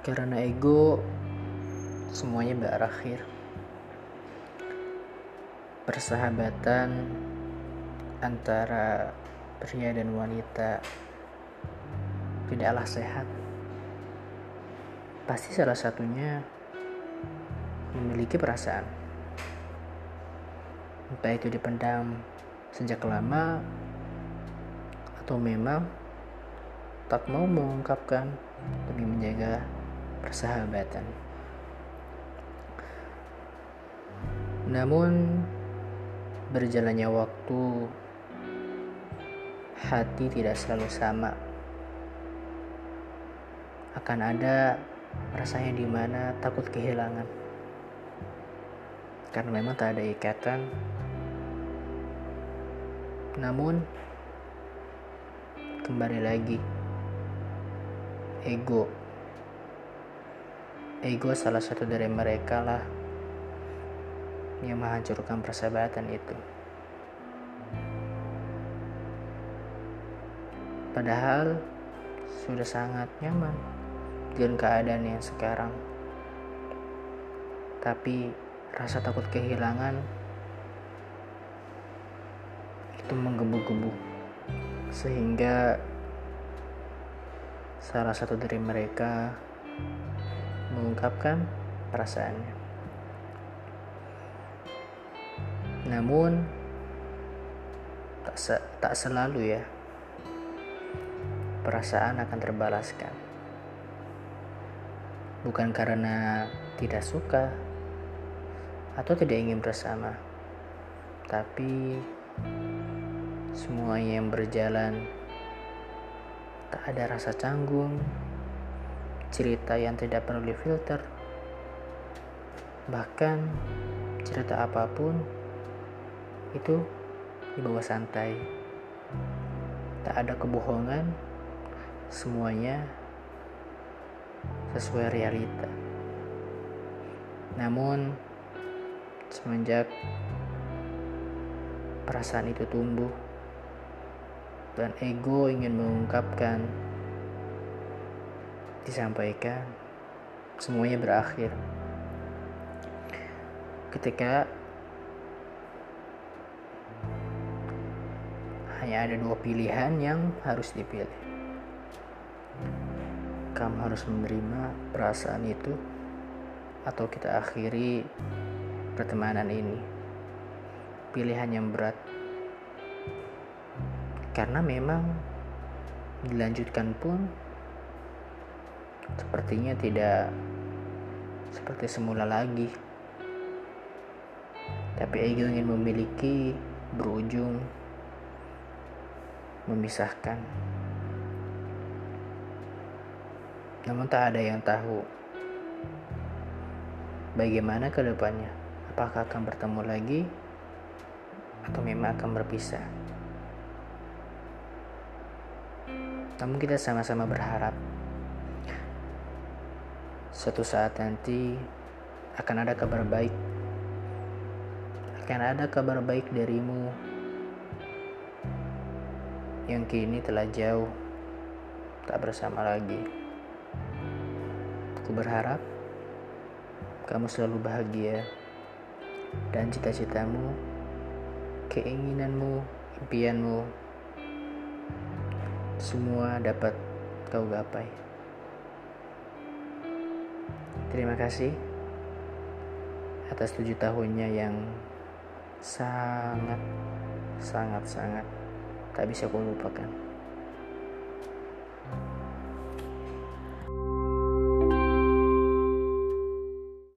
Karena ego, semuanya berakhir. Persahabatan antara pria dan wanita tidaklah sehat. Pasti salah satunya memiliki perasaan. Entah itu dipendam sejak lama atau memang tak mau mengungkapkan demi menjaga persahabatan. Namun berjalannya waktu hati tidak selalu sama. Akan ada rasanya di mana takut kehilangan. Karena memang tak ada ikatan. Namun kembali lagi ego ego salah satu dari mereka lah yang menghancurkan persahabatan itu. Padahal sudah sangat nyaman dengan keadaan yang sekarang. Tapi rasa takut kehilangan itu menggebu-gebu. Sehingga salah satu dari mereka mengungkapkan perasaannya. Namun tak, se tak selalu ya perasaan akan terbalaskan. Bukan karena tidak suka atau tidak ingin bersama, tapi semua yang berjalan tak ada rasa canggung, cerita yang tidak perlu difilter, bahkan cerita apa pun itu dibawa santai. Tak ada kebohongan, semuanya sesuai realita. Namun, semenjak perasaan itu tumbuh, dan ego ingin mengungkapkan disampaikan semuanya berakhir. Ketika hanya ada dua pilihan yang harus dipilih. Kamu harus menerima perasaan itu atau kita akhiri pertemanan ini. Pilihan yang berat. Karena memang dilanjutkan pun sepertinya tidak seperti semula lagi. Tapi ego ingin memiliki berujung memisahkan. Namun tak ada yang tahu bagaimana ke depannya. Apakah akan bertemu lagi atau memang akan berpisah? Namun kita sama-sama berharap suatu saat nanti akan ada kabar baik. Akan ada kabar baik darimu yang kini telah jauh tak bersama lagi. Aku berharap kamu selalu bahagia dan cita-citamu, keinginanmu, impianmu semua dapat kau gapai. Terima kasih atas tujuh tahunnya yang sangat, sangat, sangat tak bisa kau lupakan.